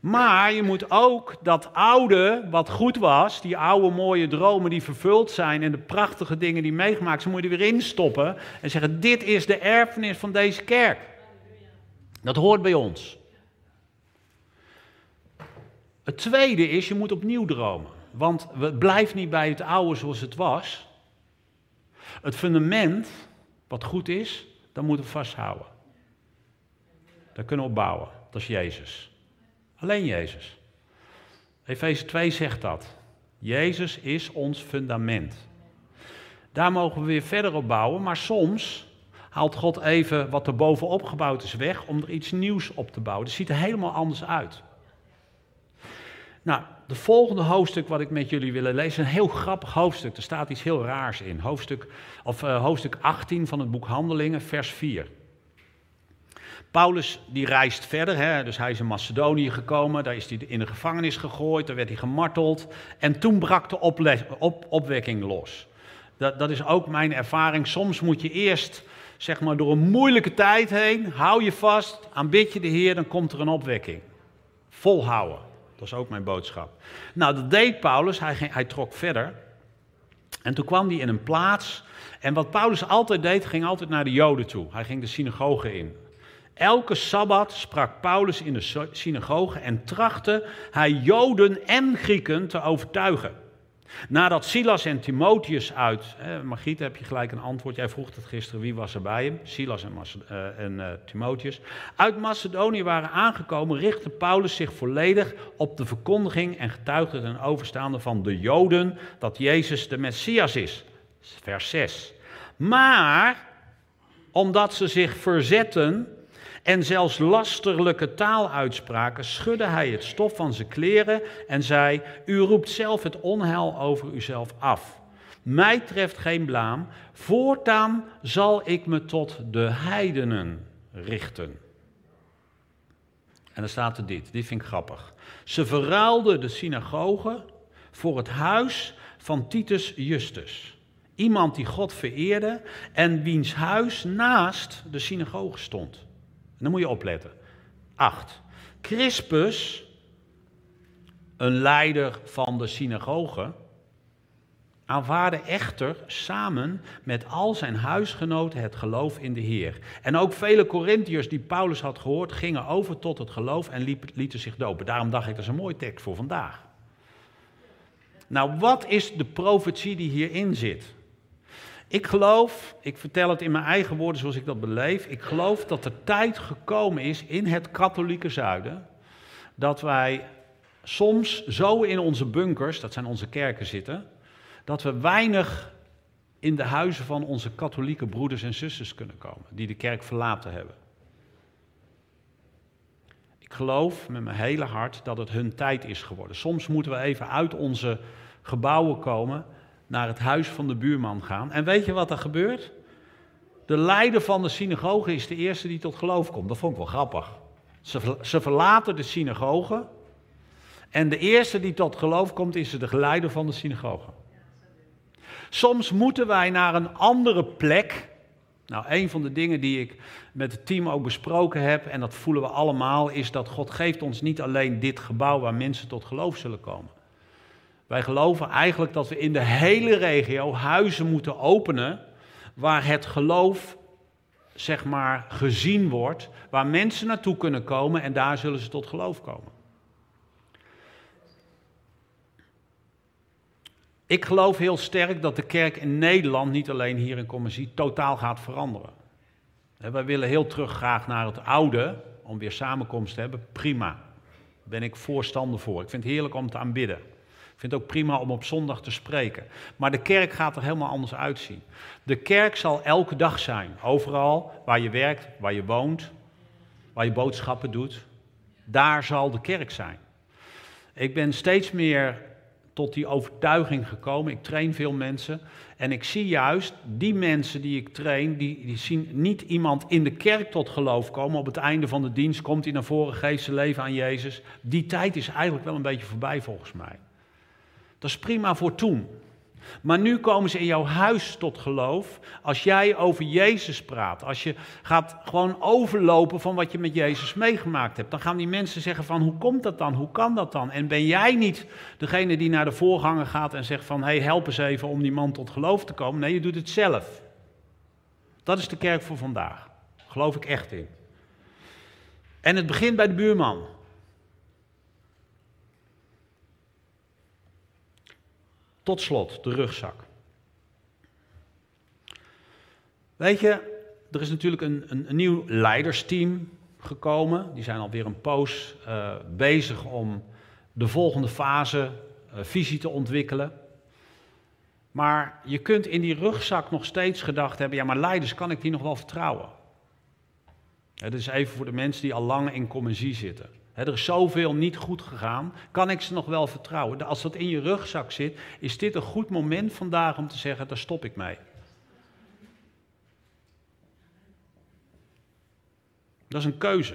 Maar je moet ook dat oude, wat goed was, die oude mooie dromen die vervuld zijn en de prachtige dingen die meegemaakt zijn, moet je er weer instoppen en zeggen: Dit is de erfenis van deze kerk. Dat hoort bij ons. Het tweede is, je moet opnieuw dromen. Want het blijft niet bij het oude zoals het was. Het fundament wat goed is, dan moeten we vasthouden. Daar kunnen we op bouwen. Dat is Jezus. Alleen Jezus. Efeze 2 zegt dat. Jezus is ons fundament. Daar mogen we weer verder op bouwen, maar soms haalt God even wat er bovenop gebouwd is weg om er iets nieuws op te bouwen. Het ziet er helemaal anders uit. Nou, de volgende hoofdstuk wat ik met jullie wil lezen een heel grappig hoofdstuk. Er staat iets heel raars in. Hoofdstuk, of, uh, hoofdstuk 18 van het boek Handelingen, vers 4. Paulus die reist verder, hè, dus hij is in Macedonië gekomen, daar is hij in de gevangenis gegooid, daar werd hij gemarteld en toen brak de op, opwekking los. Dat, dat is ook mijn ervaring. Soms moet je eerst zeg maar, door een moeilijke tijd heen, hou je vast, aanbid je de Heer, dan komt er een opwekking. Volhouden. Dat is ook mijn boodschap. Nou, dat deed Paulus. Hij, hij trok verder. En toen kwam hij in een plaats. En wat Paulus altijd deed, ging altijd naar de Joden toe. Hij ging de synagoge in. Elke sabbat sprak Paulus in de synagoge en trachtte hij Joden en Grieken te overtuigen. Nadat Silas en Timotheus uit, hè, Margriet heb je gelijk een antwoord, jij vroeg het gisteren, wie was er bij hem? Silas en, uh, en uh, Timotheus. Uit Macedonië waren aangekomen, richtte Paulus zich volledig op de verkondiging en getuigde ten overstaande van de Joden dat Jezus de Messias is. Vers 6. Maar, omdat ze zich verzetten en zelfs lasterlijke taal uitspraken, schudde hij het stof van zijn kleren en zei: U roept zelf het onheil over uzelf af. Mij treft geen blaam, voortaan zal ik me tot de heidenen richten. En dan staat er dit, dit vind ik grappig. Ze verruilden de synagoge voor het huis van Titus Justus. Iemand die God vereerde en wiens huis naast de synagoge stond. Dan moet je opletten. 8. Crispus, een leider van de synagoge, aanvaarde echter samen met al zijn huisgenoten het geloof in de Heer. En ook vele Corinthiërs die Paulus had gehoord, gingen over tot het geloof en lieten zich dopen. Daarom dacht ik, dat is een mooi tekst voor vandaag. Nou, wat is de profetie die hierin zit? Ik geloof, ik vertel het in mijn eigen woorden zoals ik dat beleef, ik geloof dat de tijd gekomen is in het katholieke zuiden, dat wij soms zo in onze bunkers, dat zijn onze kerken zitten, dat we weinig in de huizen van onze katholieke broeders en zusters kunnen komen, die de kerk verlaten hebben. Ik geloof met mijn hele hart dat het hun tijd is geworden. Soms moeten we even uit onze gebouwen komen naar het huis van de buurman gaan. En weet je wat er gebeurt? De leider van de synagoge is de eerste die tot geloof komt. Dat vond ik wel grappig. Ze, ze verlaten de synagoge. En de eerste die tot geloof komt is de leider van de synagoge. Soms moeten wij naar een andere plek. Nou, een van de dingen die ik met het team ook besproken heb, en dat voelen we allemaal, is dat God geeft ons niet alleen dit gebouw waar mensen tot geloof zullen komen. Wij geloven eigenlijk dat we in de hele regio huizen moeten openen waar het geloof zeg maar gezien wordt, waar mensen naartoe kunnen komen en daar zullen ze tot geloof komen. Ik geloof heel sterk dat de kerk in Nederland, niet alleen hier in Commissie, totaal gaat veranderen. Wij willen heel terug graag naar het oude, om weer samenkomst te hebben. Prima, ben ik voorstander voor. Ik vind het heerlijk om te aanbidden. Ik vind het ook prima om op zondag te spreken. Maar de kerk gaat er helemaal anders uitzien. De kerk zal elke dag zijn. Overal waar je werkt, waar je woont, waar je boodschappen doet. Daar zal de kerk zijn. Ik ben steeds meer tot die overtuiging gekomen. Ik train veel mensen. En ik zie juist die mensen die ik train, die, die zien niet iemand in de kerk tot geloof komen. Op het einde van de dienst komt hij naar voren, geeft zijn leven aan Jezus. Die tijd is eigenlijk wel een beetje voorbij volgens mij. Dat is prima voor toen. Maar nu komen ze in jouw huis tot geloof als jij over Jezus praat. Als je gaat gewoon overlopen van wat je met Jezus meegemaakt hebt. Dan gaan die mensen zeggen van hoe komt dat dan? Hoe kan dat dan? En ben jij niet degene die naar de voorganger gaat en zegt van hé hey, help eens even om die man tot geloof te komen. Nee, je doet het zelf. Dat is de kerk voor vandaag. Geloof ik echt in. En het begint bij de buurman. Tot slot, de rugzak. Weet je, er is natuurlijk een, een, een nieuw leidersteam gekomen. Die zijn alweer een poos uh, bezig om de volgende fase uh, visie te ontwikkelen. Maar je kunt in die rugzak nog steeds gedacht hebben: ja, maar leiders, kan ik die nog wel vertrouwen? Het is even voor de mensen die al lang in commissie zitten er is zoveel niet goed gegaan. Kan ik ze nog wel vertrouwen? Als dat in je rugzak zit, is dit een goed moment vandaag om te zeggen: daar stop ik mee. Dat is een keuze.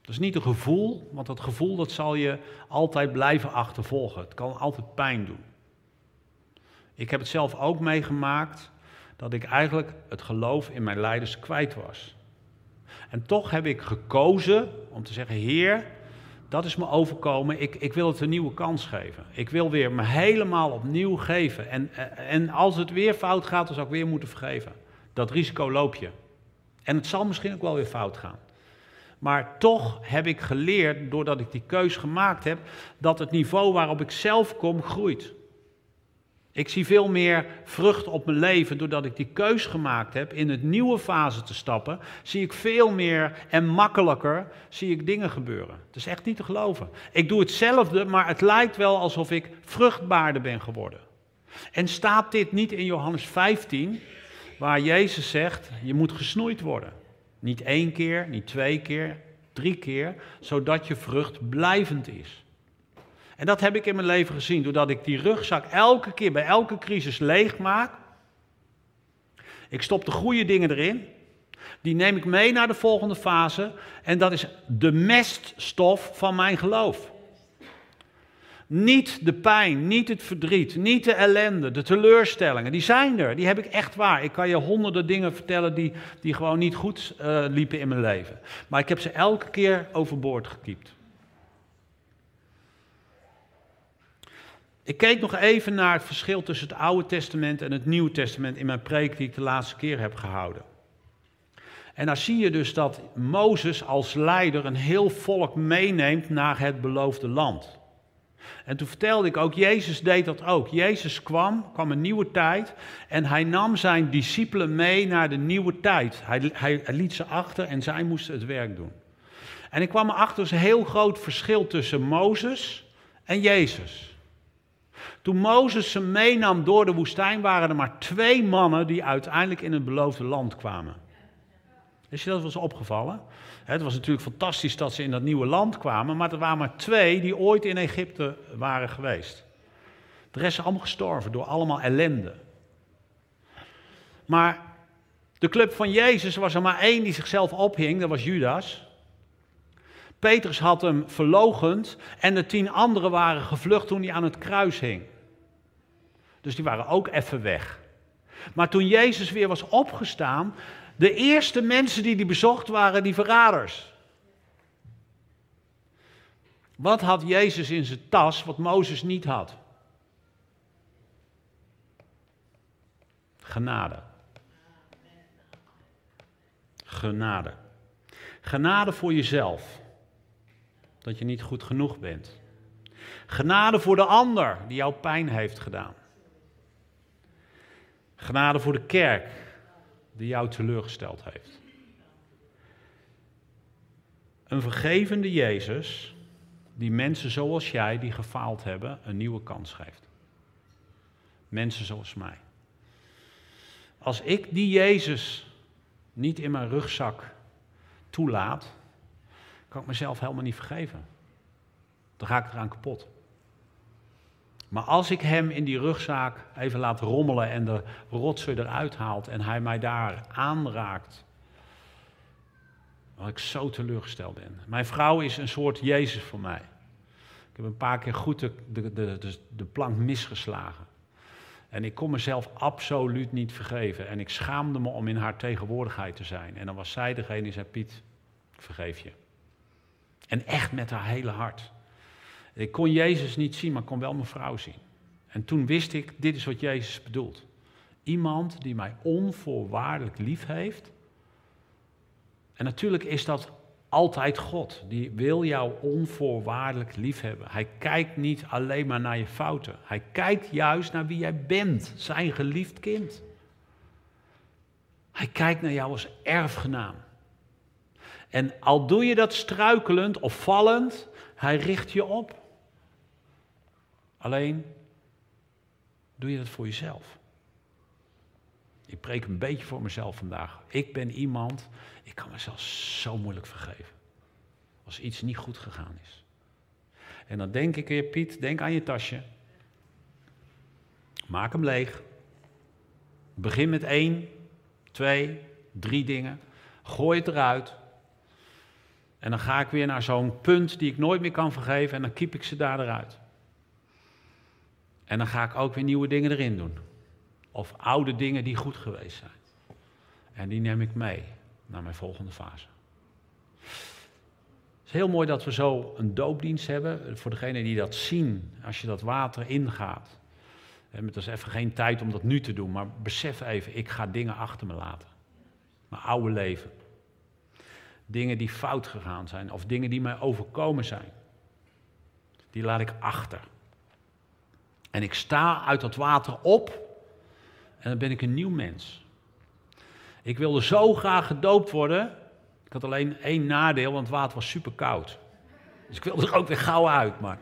Dat is niet een gevoel, want dat gevoel dat zal je altijd blijven achtervolgen. Het kan altijd pijn doen. Ik heb het zelf ook meegemaakt dat ik eigenlijk het geloof in mijn leiders kwijt was. En toch heb ik gekozen om te zeggen: Heer, dat is me overkomen. Ik, ik wil het een nieuwe kans geven. Ik wil weer me helemaal opnieuw geven. En, en als het weer fout gaat, dan zou ik weer moeten vergeven. Dat risico loop je. En het zal misschien ook wel weer fout gaan. Maar toch heb ik geleerd, doordat ik die keus gemaakt heb, dat het niveau waarop ik zelf kom groeit. Ik zie veel meer vrucht op mijn leven doordat ik die keus gemaakt heb in het nieuwe fase te stappen. Zie ik veel meer en makkelijker zie ik dingen gebeuren. Het is echt niet te geloven. Ik doe hetzelfde, maar het lijkt wel alsof ik vruchtbaarder ben geworden. En staat dit niet in Johannes 15, waar Jezus zegt: je moet gesnoeid worden. Niet één keer, niet twee keer, drie keer, zodat je vrucht blijvend is. En dat heb ik in mijn leven gezien, doordat ik die rugzak elke keer bij elke crisis leeg maak. Ik stop de goede dingen erin. Die neem ik mee naar de volgende fase. En dat is de meststof van mijn geloof. Niet de pijn, niet het verdriet, niet de ellende, de teleurstellingen. Die zijn er, die heb ik echt waar. Ik kan je honderden dingen vertellen die, die gewoon niet goed uh, liepen in mijn leven. Maar ik heb ze elke keer overboord gekiept. Ik keek nog even naar het verschil tussen het Oude Testament en het Nieuwe Testament in mijn preek die ik de laatste keer heb gehouden. En daar zie je dus dat Mozes als leider een heel volk meeneemt naar het beloofde land. En toen vertelde ik ook, Jezus deed dat ook. Jezus kwam, kwam een nieuwe tijd en hij nam zijn discipelen mee naar de nieuwe tijd. Hij, hij, liet ze achter en zij moesten het werk doen. En ik kwam erachter, er een heel groot verschil tussen Mozes en Jezus. Toen Mozes ze meenam door de woestijn, waren er maar twee mannen die uiteindelijk in het beloofde land kwamen. Is je dat wel eens opgevallen? Het was natuurlijk fantastisch dat ze in dat nieuwe land kwamen, maar er waren maar twee die ooit in Egypte waren geweest. De rest is allemaal gestorven door allemaal ellende. Maar de club van Jezus was er maar één die zichzelf ophing, dat was Judas. Petrus had hem verlogend en de tien anderen waren gevlucht toen hij aan het kruis hing. Dus die waren ook even weg. Maar toen Jezus weer was opgestaan, de eerste mensen die die bezocht waren die verraders. Wat had Jezus in zijn tas wat Mozes niet had? Genade. Genade. Genade voor jezelf. Dat je niet goed genoeg bent. Genade voor de ander die jou pijn heeft gedaan. Genade voor de kerk die jou teleurgesteld heeft. Een vergevende Jezus die mensen zoals jij die gefaald hebben een nieuwe kans geeft. Mensen zoals mij. Als ik die Jezus niet in mijn rugzak toelaat, kan ik mezelf helemaal niet vergeven. Dan ga ik eraan kapot. Maar als ik hem in die rugzaak even laat rommelen en de rotzooi eruit haalt en hij mij daar aanraakt, dat ik zo teleurgesteld ben. Mijn vrouw is een soort Jezus voor mij. Ik heb een paar keer goed de, de, de, de plank misgeslagen. En ik kon mezelf absoluut niet vergeven. En ik schaamde me om in haar tegenwoordigheid te zijn. En dan was zij degene die zei: Piet, ik vergeef je. En echt met haar hele hart. Ik kon Jezus niet zien, maar kon wel mijn vrouw zien. En toen wist ik, dit is wat Jezus bedoelt. Iemand die mij onvoorwaardelijk lief heeft. En natuurlijk is dat altijd God. Die wil jou onvoorwaardelijk lief hebben. Hij kijkt niet alleen maar naar je fouten. Hij kijkt juist naar wie jij bent, zijn geliefd kind. Hij kijkt naar jou als erfgenaam. En al doe je dat struikelend of vallend, hij richt je op. Alleen doe je dat voor jezelf. Ik preek een beetje voor mezelf vandaag. Ik ben iemand, ik kan mezelf zo moeilijk vergeven. Als iets niet goed gegaan is. En dan denk ik weer, Piet, denk aan je tasje. Maak hem leeg. Begin met één, twee, drie dingen. Gooi het eruit. En dan ga ik weer naar zo'n punt die ik nooit meer kan vergeven en dan kiep ik ze daar eruit. En dan ga ik ook weer nieuwe dingen erin doen. Of oude dingen die goed geweest zijn. En die neem ik mee naar mijn volgende fase. Het is heel mooi dat we zo een doopdienst hebben. Voor degenen die dat zien, als je dat water ingaat. Het is even geen tijd om dat nu te doen, maar besef even, ik ga dingen achter me laten. Mijn oude leven. Dingen die fout gegaan zijn of dingen die mij overkomen zijn. Die laat ik achter. En ik sta uit dat water op en dan ben ik een nieuw mens. Ik wilde zo graag gedoopt worden. Ik had alleen één nadeel, want het water was super koud. Dus ik wilde er ook weer gauw uit, maar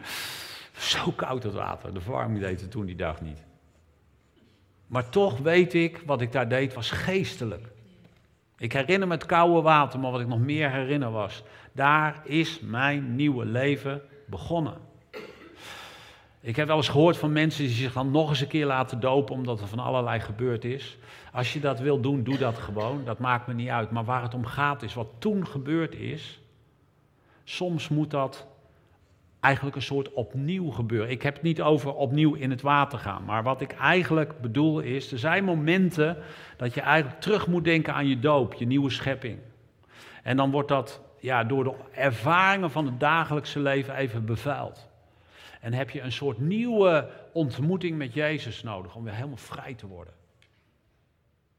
zo koud het water. De verwarming deed het toen die dag niet. Maar toch weet ik, wat ik daar deed was geestelijk. Ik herinner me het koude water, maar wat ik nog meer herinner was, daar is mijn nieuwe leven begonnen. Ik heb wel eens gehoord van mensen die zich dan nog eens een keer laten dopen omdat er van allerlei gebeurd is. Als je dat wil doen, doe dat gewoon. Dat maakt me niet uit. Maar waar het om gaat is wat toen gebeurd is. Soms moet dat eigenlijk een soort opnieuw gebeuren. Ik heb het niet over opnieuw in het water gaan. Maar wat ik eigenlijk bedoel is, er zijn momenten dat je eigenlijk terug moet denken aan je doop, je nieuwe schepping. En dan wordt dat ja, door de ervaringen van het dagelijkse leven even bevuild. En heb je een soort nieuwe ontmoeting met Jezus nodig om weer helemaal vrij te worden.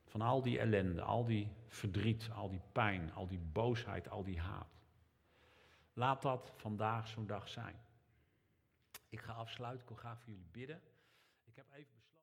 Van al die ellende, al die verdriet, al die pijn, al die boosheid, al die haat. Laat dat vandaag zo'n dag zijn. Ik ga afsluiten, ik wil graag voor jullie bidden.